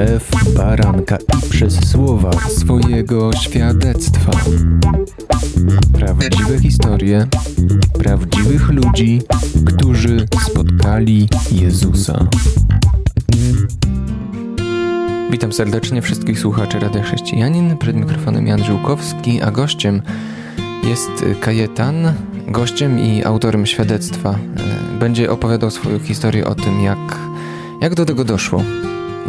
krew baranka i przez słowa swojego świadectwa. Prawdziwe historie prawdziwych ludzi, którzy spotkali Jezusa. Witam serdecznie wszystkich słuchaczy Radia Chrześcijanin. Przed mikrofonem Jan Żółkowski, a gościem jest Kajetan, gościem i autorem świadectwa. Będzie opowiadał swoją historię o tym, jak, jak do tego doszło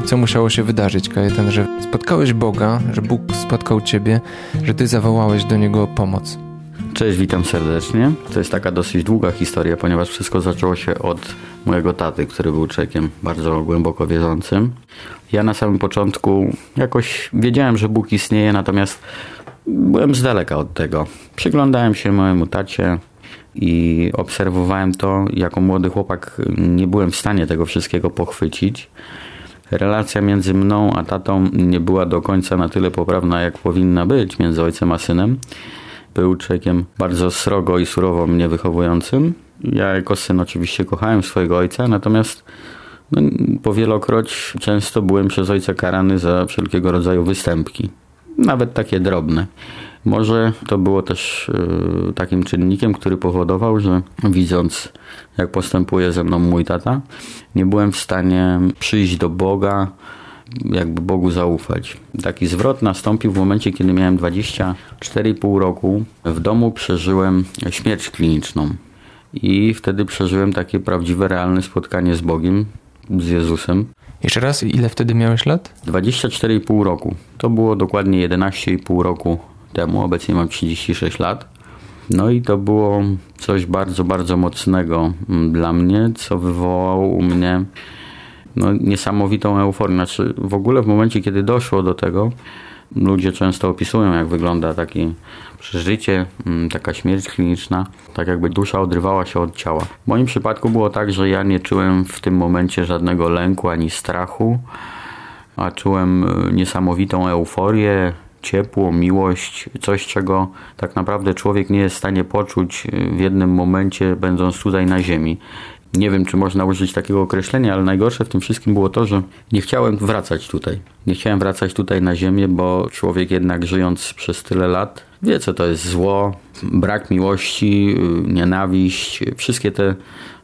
co musiało się wydarzyć, Kajetan, że spotkałeś Boga, że Bóg spotkał Ciebie, że Ty zawołałeś do Niego o pomoc. Cześć, witam serdecznie. To jest taka dosyć długa historia, ponieważ wszystko zaczęło się od mojego taty, który był czekiem bardzo głęboko wierzącym. Ja na samym początku jakoś wiedziałem, że Bóg istnieje, natomiast byłem z daleka od tego. Przyglądałem się mojemu tacie i obserwowałem to. Jako młody chłopak nie byłem w stanie tego wszystkiego pochwycić. Relacja między mną a tatą nie była do końca na tyle poprawna, jak powinna być między ojcem a synem. Był człowiekiem bardzo srogo i surowo mnie wychowującym. Ja jako syn oczywiście kochałem swojego ojca, natomiast no, powielokroć często byłem przez ojca karany za wszelkiego rodzaju występki. Nawet takie drobne. Może to było też y, takim czynnikiem, który powodował, że widząc, jak postępuje ze mną mój tata, nie byłem w stanie przyjść do Boga, jakby Bogu zaufać. Taki zwrot nastąpił w momencie, kiedy miałem 24,5 roku. W domu przeżyłem śmierć kliniczną. I wtedy przeżyłem takie prawdziwe, realne spotkanie z Bogiem, z Jezusem. Jeszcze raz, ile wtedy miałeś lat? 24,5 roku. To było dokładnie 11,5 roku temu. Obecnie mam 36 lat. No i to było coś bardzo, bardzo mocnego dla mnie, co wywołało u mnie no, niesamowitą euforię. Znaczy, w ogóle w momencie, kiedy doszło do tego, ludzie często opisują, jak wygląda takie przeżycie, mm, taka śmierć kliniczna, tak jakby dusza odrywała się od ciała. W moim przypadku było tak, że ja nie czułem w tym momencie żadnego lęku ani strachu, a czułem e, niesamowitą euforię, ciepło, miłość, coś czego tak naprawdę człowiek nie jest w stanie poczuć e, w jednym momencie, będąc tutaj na ziemi. Nie wiem, czy można użyć takiego określenia, ale najgorsze w tym wszystkim było to, że nie chciałem wracać tutaj. Nie chciałem wracać tutaj na ziemię, bo człowiek jednak żyjąc przez tyle lat wie, co to jest zło, brak miłości, y, nienawiść, wszystkie te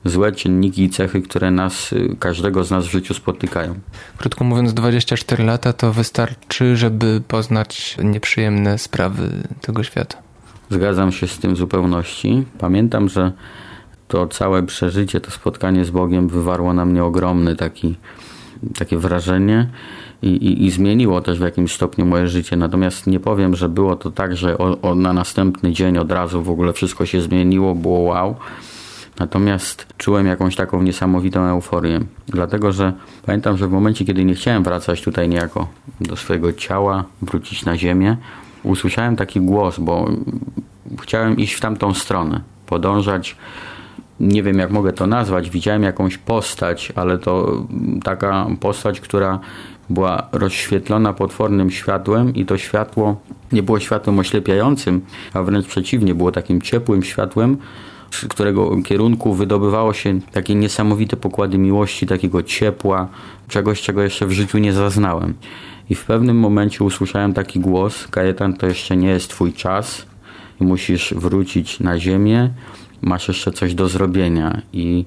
złe czynniki i cechy, które nas, y, każdego z nas w życiu spotykają. Krótko mówiąc, 24 lata to wystarczy, żeby poznać nieprzyjemne sprawy tego świata. Zgadzam się z tym w zupełności. Pamiętam, że to całe przeżycie, to spotkanie z Bogiem wywarło na mnie ogromny taki, takie wrażenie i, i, i, zmieniło też w jakimś stopniu moje życie. Natomiast nie powiem, że było to tak, że o, o, na następny dzień od razu w ogóle wszystko się zmieniło, było wow. Natomiast czułem jakąś taką niesamowitą euforię. Dlatego, że pamiętam, że w momencie, kiedy nie chciałem wracać tutaj niejako do swojego ciała, wrócić na ziemię, usłyszałem taki głos, bo chciałem iść w tamtą stronę, podążać nie wiem jak mogę to nazwać, widziałem jakąś postać, ale to taka postać, która była rozświetlona potwornym światłem i to światło nie było światłem oślepiającym, a wręcz przeciwnie, było takim ciepłym światłem, z którego kierunku wydobywało się takie niesamowite pokłady miłości, takiego ciepła, czegoś, czego jeszcze w życiu nie zaznałem. I w pewnym momencie usłyszałem taki głos: Kajetan, to jeszcze nie jest twój czas musisz wrócić na ziemię masz jeszcze coś do zrobienia i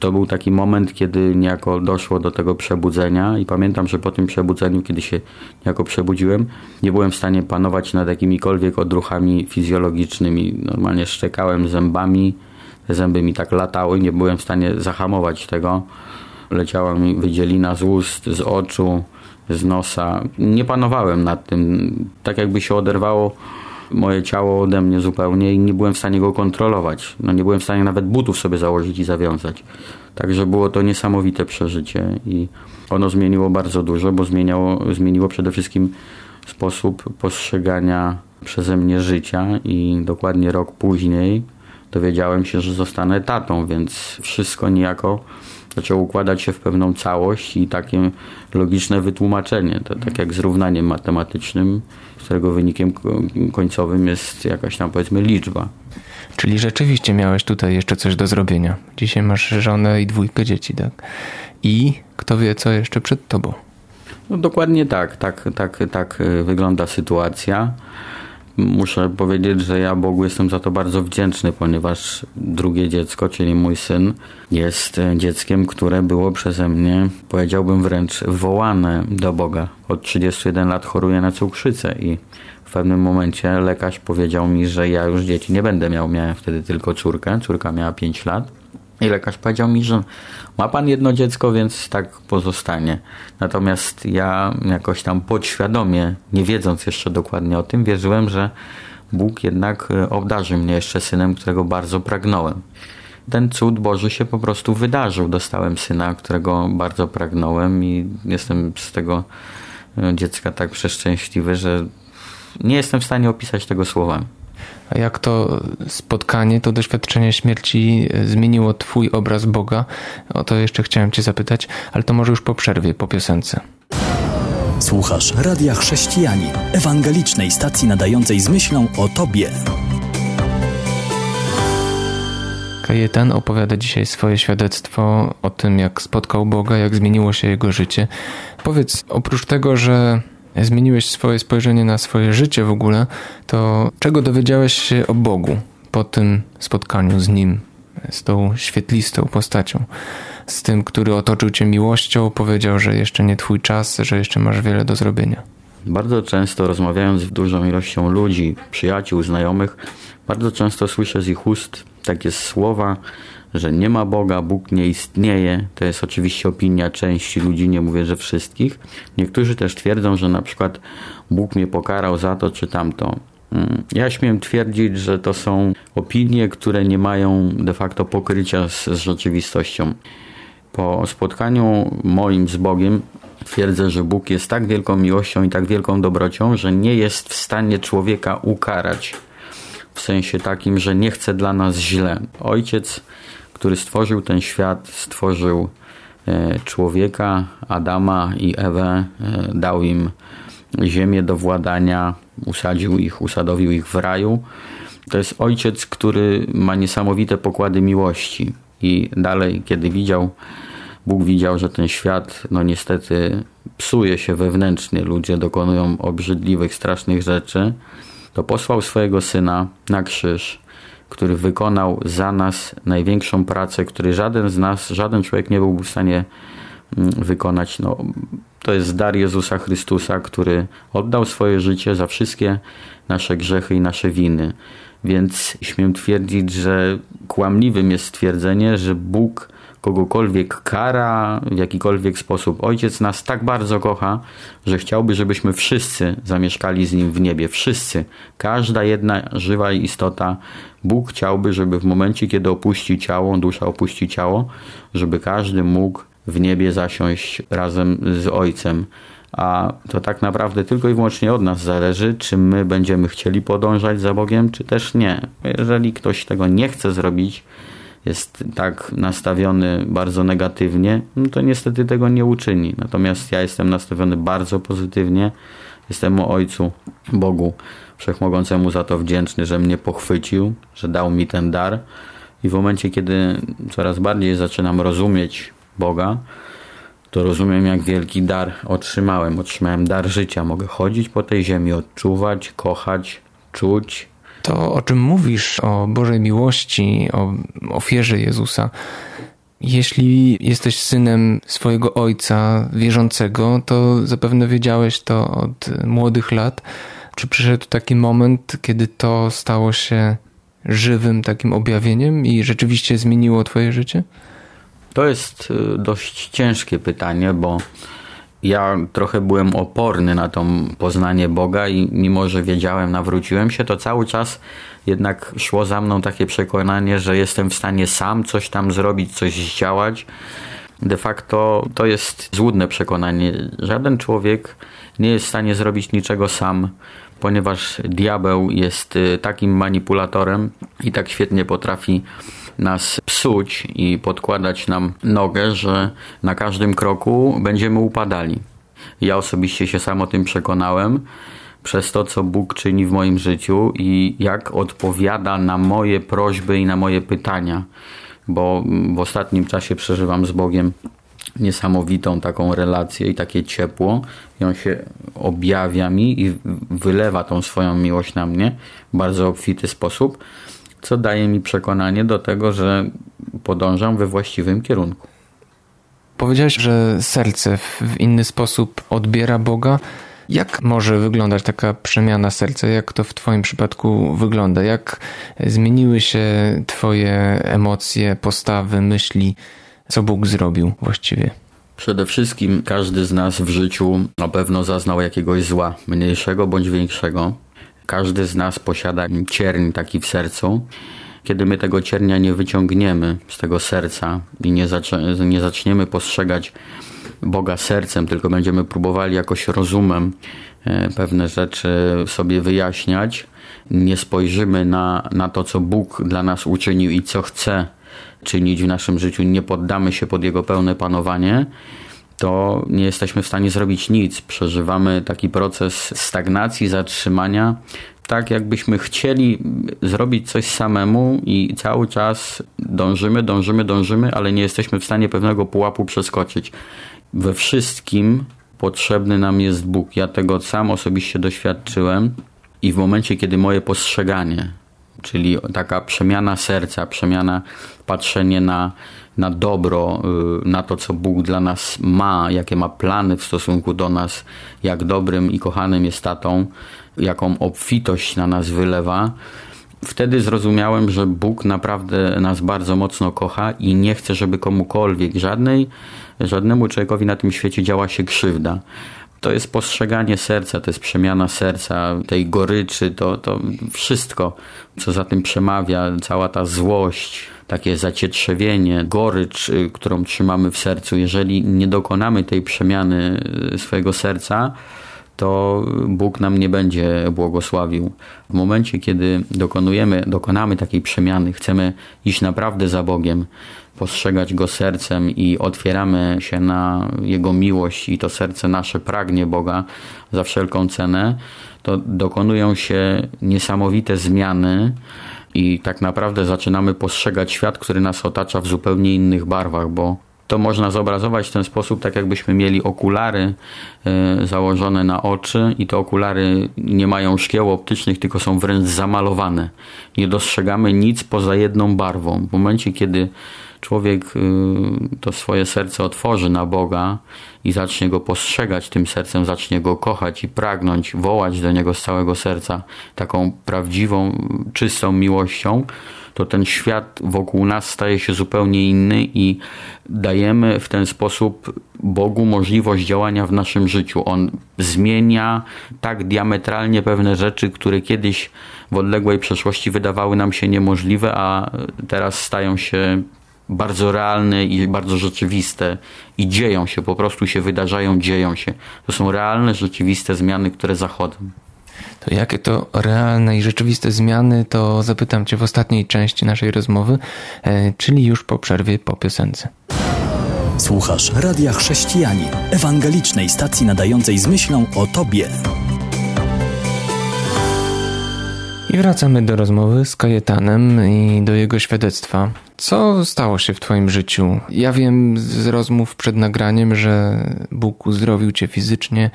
to był taki moment, kiedy niejako doszło do tego przebudzenia i pamiętam, że po tym przebudzeniu, kiedy się niejako przebudziłem, nie byłem w stanie panować nad jakimikolwiek odruchami fizjologicznymi. Normalnie szczekałem zębami, te zęby mi tak latały, nie byłem w stanie zahamować tego. Leciała mi wydzielina z ust, z oczu, z nosa. Nie panowałem nad tym. Tak jakby się oderwało moje ciało ode mnie zupełnie i nie byłem w stanie go kontrolować. No nie byłem w stanie nawet butów sobie założyć i zawiązać. Także było to niesamowite przeżycie i ono zmieniło bardzo dużo, bo zmieniało, zmieniło przede wszystkim sposób postrzegania przeze mnie życia i dokładnie rok później dowiedziałem się, że zostanę tatą, więc wszystko niejako zaczęło układać się w pewną całość i takie logiczne wytłumaczenie. To tak jak z równaniem matematycznym, którego wynikiem końcowym jest jakaś tam powiedzmy liczba. Czyli rzeczywiście miałeś tutaj jeszcze coś do zrobienia. Dzisiaj masz żonę i dwójkę dzieci, tak? I kto wie, co jeszcze przed tobą. No dokładnie tak, tak, tak, tak y, wygląda sytuacja. Muszę powiedzieć, że ja Bogu jestem za to bardzo wdzięczny, ponieważ drugie dziecko, czyli mój syn, jest dzieckiem, które było przeze mnie, powiedziałbym wręcz, wołane do Boga. Od 31 lat choruję na cukrzycę i w pewnym momencie lekarz powiedział mi, że ja już dzieci nie będę miał. Miałem wtedy tylko córkę, córka miała 5 lat. I lekarz powiedział mi, że ma pan jedno dziecko, więc tak pozostanie. Natomiast ja jakoś tam podświadomie, nie wiedząc jeszcze dokładnie o tym, wierzyłem, że Bóg jednak e, obdarzy mnie jeszcze synem, którego bardzo pragnąłem. Ten cud Boży się po prostu wydarzył. Dostałem syna, którego bardzo pragnąłem i jestem z tego e, dziecka tak przeszczęśliwy, że nie jestem w stanie opisać tego słowami. A jak to spotkanie, to doświadczenie śmierci e, zmieniło Twój obraz Boga? O to jeszcze chciałem Cię zapytać, ale to może już po przerwie, po piosence. Słuchasz Radia Chrześcijani, ewangelicznej stacji nadającej z myślą o Tobie. Kajetan opowiada dzisiaj swoje świadectwo o tym, jak spotkał Boga, jak zmieniło się jego życie. Powiedz, oprócz tego, że zmieniłeś swoje spojrzenie na swoje życie w ogóle, to czego dowiedziałeś się o Bogu po tym spotkaniu z Nim, z tą świetlistą postacią? Z tym, który otoczył cię miłością, powiedział, że jeszcze nie twój czas, że jeszcze masz wiele do zrobienia. Bardzo często rozmawiając z dużą ilością ludzi, przyjaciół, znajomych, bardzo często słyszę z ich ust takie słowa, że nie ma Boga, Bóg nie istnieje. To jest oczywiście opinia części ludzi, nie mówię, że wszystkich. Niektórzy też twierdzą, że na przykład Bóg mnie pokarał za to czy tamto. Mm, ja śmiem twierdzić, że to są opinie, które nie mają de facto pokrycia z, z rzeczywistością. Po spotkaniu moim z Bogiem twierdzę, że Bóg jest tak wielką miłością i tak wielką dobrocią, że nie jest w stanie człowieka ukarać w sensie takim, że nie chce dla nas źle. Ojciec który stworzył ten świat, stworzył e, człowieka, Adama i Ewę, e, dał im ziemię do władania, usadził ich, usadowił ich w raju. To jest ojciec, który ma niesamowite pokłady miłości. I dalej, kiedy widział, Bóg widział, że ten świat, no niestety, psuje się wewnętrznie, ludzie dokonują obrzydliwych, strasznych rzeczy, to posłał swojego syna na krzyż który wykonał za nas największą pracę, który żaden z nas, żaden człowiek nie byłby w stanie mm, wykonać. No, to jest dar Jezusa Chrystusa, który oddał swoje życie za wszystkie nasze grzechy i nasze winy. Więc śmiem twierdzić, że kłamliwym jest stwierdzenie, że Bóg kogokolwiek kara w jakikolwiek sposób. Ojciec nas tak bardzo kocha, że chciałby, żebyśmy wszyscy zamieszkali z Nim w niebie. Wszyscy. Każda jedna żywa istota. Bóg chciałby, żeby w momencie, kiedy opuści ciało, dusza opuści ciało, żeby każdy mógł w niebie zasiąść razem z Ojcem. A to tak naprawdę tylko i wyłącznie od nas zależy, czy my będziemy chcieli podążać za Bogiem, czy też nie. Jeżeli ktoś tego nie chce zrobić, jest tak nastawiony bardzo negatywnie, no to niestety tego nie uczyni. Natomiast ja jestem nastawiony bardzo pozytywnie. Jestem o Ojcu Bogu Wszechmogącemu za to wdzięczny, że mnie pochwycił, że dał mi ten dar. I w momencie, kiedy coraz bardziej zaczynam rozumieć Boga, to rozumiem, jak wielki dar otrzymałem. Otrzymałem dar życia. Mogę chodzić po tej ziemi, odczuwać, kochać, czuć, to, o czym mówisz, o Bożej miłości, o ofierze Jezusa, jeśli jesteś synem swojego ojca wierzącego, to zapewne wiedziałeś to od młodych lat. Czy przyszedł taki moment, kiedy to stało się żywym takim objawieniem i rzeczywiście zmieniło Twoje życie? To jest y, dość ciężkie pytanie, bo ja trochę byłem oporny na to poznanie Boga i mimo, że wiedziałem, nawróciłem się, to cały czas jednak szło za mną takie przekonanie, że jestem w stanie sam coś tam zrobić, coś zdziałać. De facto to jest złudne przekonanie. Żaden człowiek nie jest w stanie zrobić niczego sam, ponieważ diabeł jest y, takim manipulatorem i tak świetnie potrafi nas psuć i podkładać nam nogę, że na każdym kroku będziemy upadali. Ja osobiście się sam o tym przekonałem przez to, co Bóg czyni w moim życiu i jak odpowiada na moje prośby i na moje pytania, bo w ostatnim czasie przeżywam z Bogiem niesamowitą taką relację i takie ciepło i on się objawia mi i wylewa tą swoją miłość na mnie w bardzo obfity sposób, co daje mi przekonanie do tego, że podążam we właściwym kierunku. Powiedziałeś, że serce w inny sposób odbiera Boga. Jak może wyglądać taka przemiana serca? Jak to w Twoim przypadku wygląda? Jak zmieniły się Twoje emocje, postawy, myśli? Co Bóg zrobił właściwie? Przede wszystkim każdy z nas w życiu na pewno zaznał jakiegoś zła, mniejszego bądź większego. Każdy z nas posiada cierń taki w sercu. Kiedy my tego ciernia nie wyciągniemy z tego serca i nie, nie zaczniemy postrzegać Boga sercem, tylko będziemy próbowali jakoś rozumem e, pewne rzeczy sobie wyjaśniać, nie spojrzymy na, na to, co Bóg dla nas uczynił i co chce czynić w naszym życiu, nie poddamy się pod Jego pełne panowanie, to nie jesteśmy w stanie zrobić nic. Przeżywamy taki proces stagnacji, zatrzymania, tak jakbyśmy chcieli zrobić coś samemu i cały czas dążymy, dążymy, dążymy, ale nie jesteśmy w stanie pewnego pułapu przeskoczyć. We wszystkim potrzebny nam jest Bóg. Ja tego sam osobiście doświadczyłem i w momencie, kiedy moje postrzeganie, czyli taka przemiana serca, przemiana, patrzenie na, na dobro, y, na to, co Bóg dla nas ma, jakie ma plany w stosunku do nas, jak dobrym i kochanym jest tatą, jaką obfitość na nas wylewa, wtedy zrozumiałem, że Bóg naprawdę nas bardzo mocno kocha i nie chce, żeby komukolwiek, żadnej, żadnemu człowiekowi na tym świecie działa się krzywda. To jest postrzeganie serca, to jest przemiana serca, tej goryczy, to, to wszystko, co za tym przemawia, cała ta złość, takie zacietrzewienie, gorycz, y, którą trzymamy w sercu. Jeżeli nie dokonamy tej przemiany y, swojego serca, to Bóg nam nie będzie błogosławił. W momencie, kiedy dokonujemy, dokonamy takiej przemiany, chcemy iść naprawdę za Bogiem, postrzegać Go sercem i otwieramy się na Jego miłość i to serce nasze pragnie Boga za wszelką cenę, to dokonują się niesamowite zmiany i tak naprawdę zaczynamy postrzegać świat, który nas otacza w zupełnie innych barwach, bo to można zobrazować w ten sposób, tak jakbyśmy mieli okulary e, założone na oczy i te okulary nie mają szkieł optycznych, tylko są wręcz zamalowane. Nie dostrzegamy nic poza jedną barwą. W momencie, kiedy człowiek y, to swoje serce otworzy na Boga i zacznie go postrzegać tym sercem, zacznie go kochać i pragnąć, wołać do niego z całego serca taką prawdziwą, czystą miłością, to ten świat wokół nas staje się zupełnie inny i dajemy w ten sposób Bogu możliwość działania w naszym życiu. On zmienia tak diametralnie pewne rzeczy, które kiedyś w odległej przeszłości wydawały nam się niemożliwe, a teraz stają się bardzo realne i bardzo rzeczywiste i dzieją się, po prostu się wydarzają, dzieją się. To są realne, rzeczywiste zmiany, które zachodzą. To jakie to realne i rzeczywiste zmiany, to zapytam Cię w ostatniej części naszej rozmowy, e, czyli już po przerwie po piosence. Słuchasz Radia Chrześcijani, ewangelicznej stacji nadającej z myślą o Tobie. I wracamy do rozmowy z Kajetanem i do jego świadectwa. Co stało się w Twoim życiu? Ja wiem z rozmów przed nagraniem, że Bóg uzdrowił Cię fizycznie,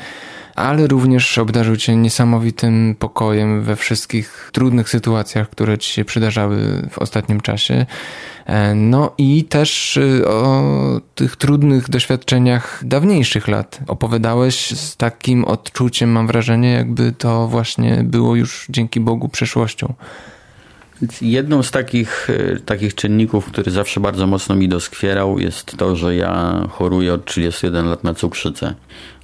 ale również obdarzył Cię niesamowitym pokojem we wszystkich trudnych sytuacjach, które Ci się przydarzały w ostatnim czasie. E, no i też y, o tych trudnych doświadczeniach dawniejszych lat. Opowiadałeś z takim odczuciem, mam wrażenie, jakby to właśnie było już dzięki Bogu przeszłością. Jedną z takich, e, takich czynników, który zawsze bardzo mocno mi doskwierał, jest to, że ja choruję od 31 lat na cukrzycę.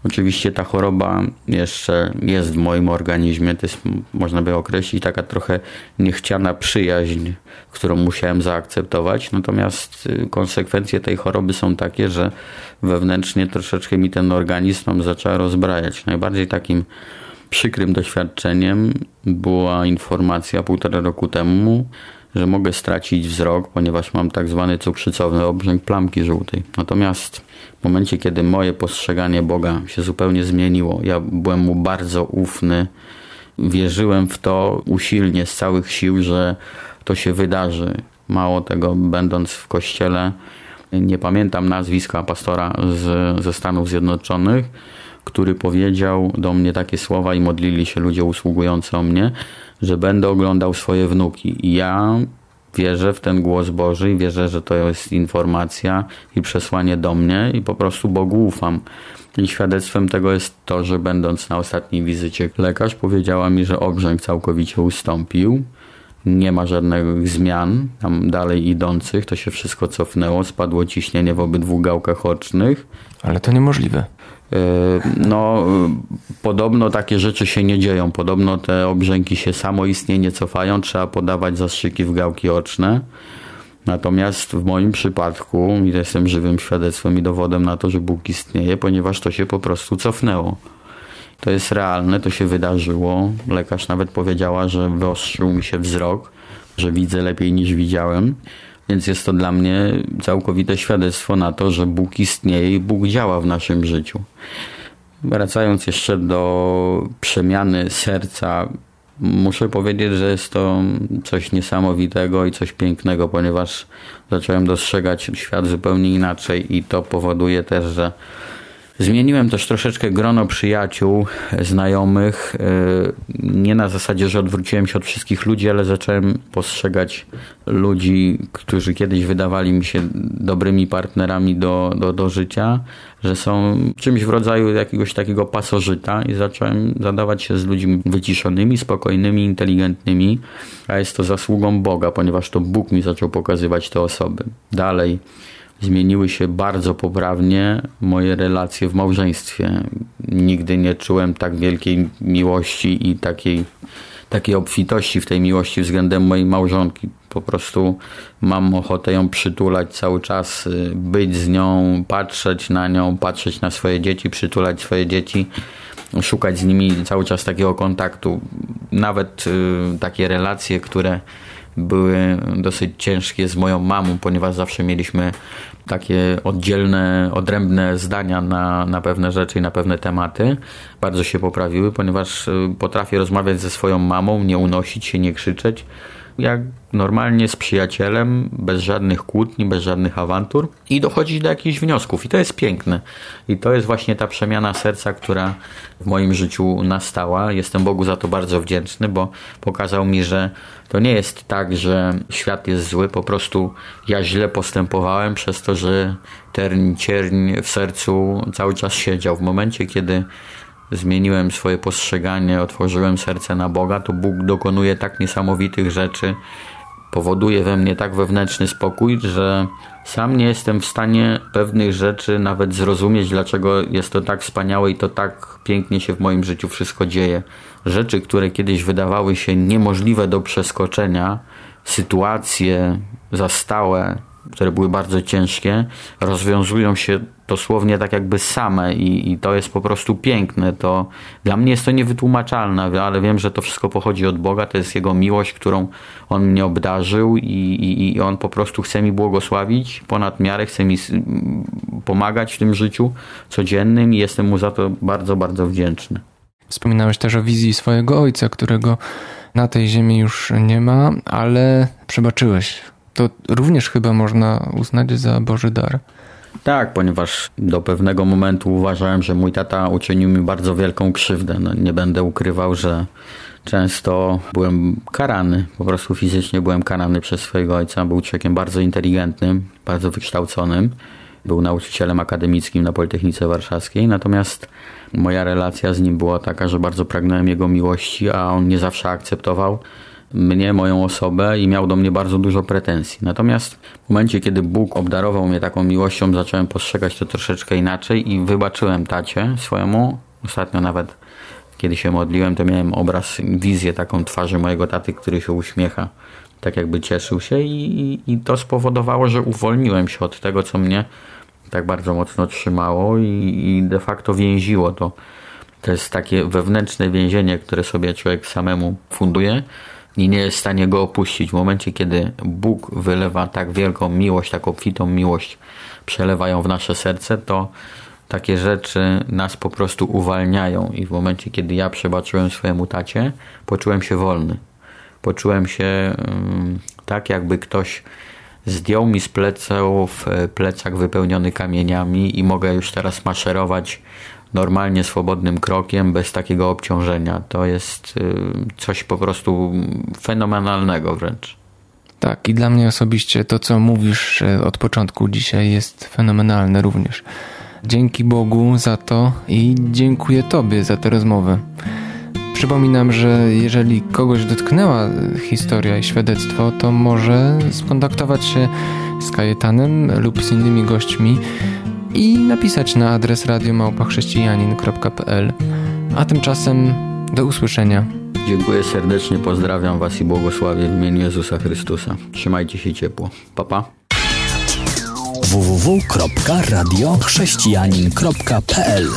Oczywiście ta choroba jeszcze jest w moim organizmie, to jest, można by określić, taka trochę niechciana przyjaźń, którą musiałem zaakceptować. Natomiast y, konsekwencje tej choroby są takie, że wewnętrznie troszeczkę mi ten organizm zaczęła rozbrajać. Najbardziej takim przykrym doświadczeniem była informacja półtora roku temu, że mogę stracić wzrok, ponieważ mam tak zwany cukrzycowy obrzęk plamki żółtej. Natomiast w momencie, kiedy moje postrzeganie Boga się zupełnie zmieniło, ja byłem mu bardzo ufny, wierzyłem w to usilnie, z całych sił, że to się wydarzy. Mało tego, będąc w kościele, nie pamiętam nazwiska pastora z, ze Stanów Zjednoczonych, który powiedział do mnie takie słowa i modlili się ludzie usługujący o mnie, że będę oglądał swoje wnuki. I ja wierzę w ten głos Boży i wierzę, że to jest informacja i przesłanie do mnie i po prostu Bogu ufam. I świadectwem tego jest to, że będąc na ostatniej wizycie lekarz powiedziała mi, że obrzęk całkowicie ustąpił. Nie ma żadnych zmian tam dalej idących, to się wszystko cofnęło, spadło ciśnienie w obydwu gałkach ocznych. Ale to niemożliwe. E, no, podobno takie rzeczy się nie dzieją. Podobno te obrzęki się samoistnie cofają. Trzeba podawać zastrzyki w gałki oczne. Natomiast w moim przypadku, jestem żywym świadectwem i dowodem na to, że Bóg istnieje, ponieważ to się po prostu cofnęło. To jest realne, to się wydarzyło. Lekarz nawet powiedziała, że wyostrzył mi się wzrok, że widzę lepiej niż widziałem. Więc jest to dla mnie całkowite świadectwo na to, że Bóg istnieje i Bóg działa w naszym życiu. Wracając jeszcze do przemiany serca, muszę powiedzieć, że jest to coś niesamowitego i coś pięknego, ponieważ zacząłem dostrzegać świat zupełnie inaczej i to powoduje też, że Zmieniłem też troszeczkę grono przyjaciół, znajomych. E, nie na zasadzie, że odwróciłem się od wszystkich ludzi, ale zacząłem postrzegać ludzi, którzy kiedyś wydawali mi się dobrymi partnerami do, do, do życia, że są czymś w rodzaju jakiegoś takiego pasożyta i zacząłem zadawać się z ludźmi wyciszonymi, spokojnymi, inteligentnymi, a jest to zasługą Boga, ponieważ to Bóg mi zaczął pokazywać te osoby. Dalej zmieniły się bardzo poprawnie moje relacje w małżeństwie. Nigdy nie czułem tak wielkiej miłości i takiej, takiej obfitości w tej miłości względem mojej małżonki. Po prostu mam ochotę ją przytulać cały czas, y, być z nią, patrzeć na nią, patrzeć na swoje dzieci, przytulać swoje dzieci, szukać z nimi cały czas takiego kontaktu. Nawet y, takie relacje, które były dosyć ciężkie z moją mamą, ponieważ zawsze mieliśmy takie oddzielne, odrębne zdania na, na pewne rzeczy i na pewne tematy. Bardzo się poprawiły, ponieważ y, potrafię rozmawiać ze swoją mamą, nie unosić się, nie krzyczeć jak normalnie z przyjacielem, bez żadnych kłótni, bez żadnych awantur i dochodzić do jakichś wniosków. I to jest piękne. I to jest właśnie ta przemiana serca, która w moim życiu nastała. Jestem Bogu za to bardzo wdzięczny, bo pokazał mi, że to nie jest tak, że świat jest zły, po prostu ja źle postępowałem przez to, że ten cierń w sercu cały czas siedział. W momencie, kiedy zmieniłem swoje postrzeganie, otworzyłem serce na Boga, to Bóg dokonuje tak niesamowitych rzeczy, powoduje we mnie tak wewnętrzny spokój, że sam nie jestem w stanie pewnych rzeczy nawet zrozumieć, dlaczego jest to tak wspaniałe i to tak pięknie się w moim życiu wszystko dzieje. Rzeczy, które kiedyś wydawały się niemożliwe do przeskoczenia, sytuacje zastałe, które były bardzo ciężkie, rozwiązują się dosłownie tak jakby same i, i, to jest po prostu piękne. To, dla mnie jest to niewytłumaczalne, ale wiem, że to wszystko pochodzi od Boga, to jest Jego miłość, którą On mnie obdarzył i, i, i On po prostu chce mi błogosławić ponad miarę, chce mi pomagać w tym życiu codziennym i jestem Mu za to bardzo, bardzo wdzięczny. Wspominałeś też o wizji swojego ojca, którego na tej ziemi już nie ma, ale przebaczyłeś to również chyba można uznać za Boży dar. Tak, ponieważ do pewnego momentu uważałem, że mój tata uczynił mi bardzo wielką krzywdę. No, nie będę ukrywał, że często byłem karany, po prostu fizycznie byłem karany przez swojego ojca. Był człowiekiem bardzo inteligentnym, bardzo wykształconym. Był nauczycielem akademickim na Politechnice Warszawskiej, natomiast moja relacja z nim była taka, że bardzo pragnąłem jego miłości, a on nie zawsze akceptował mnie, moją osobę i miał do mnie bardzo dużo pretensji. Natomiast w momencie, kiedy Bóg obdarował mnie taką miłością, zacząłem postrzegać to troszeczkę inaczej i wybaczyłem tacie swojemu. Ostatnio nawet kiedy się modliłem, to miałem obraz, wizję taką twarzy mojego taty, który się uśmiecha, tak jakby cieszył się i, i, i to spowodowało, że uwolniłem się od tego, co mnie tak bardzo mocno trzymało i, i de facto więziło to. To jest takie wewnętrzne więzienie, które sobie człowiek samemu funduje i nie jest w stanie go opuścić. W momencie, kiedy Bóg wylewa tak wielką miłość, taką obfitą miłość, przelewają w nasze serce, to takie rzeczy nas po prostu uwalniają. I w momencie, kiedy ja przebaczyłem swojemu tacie, poczułem się wolny. Poczułem się um, tak, jakby ktoś zdjął mi z pleców e, plecak wypełniony kamieniami i mogę już teraz maszerować normalnie, swobodnym krokiem, bez takiego obciążenia. To jest y, coś po prostu fenomenalnego wręcz. Tak, i dla mnie osobiście to, co mówisz od początku dzisiaj, jest fenomenalne również. Dzięki Bogu za to i dziękuję Tobie za tę rozmowę. Przypominam, że jeżeli kogoś dotknęła historia i świadectwo, to może skontaktować się z Kajetanem lub z innymi gośćmi i napisać na adres radiomałpachrześcijanin.pl. A tymczasem do usłyszenia. Dziękuję serdecznie, pozdrawiam Was i błogosławię w imieniu Jezusa Chrystusa. Trzymajcie się ciepło. Papa. Pa. www.radiochrześcijanin.pl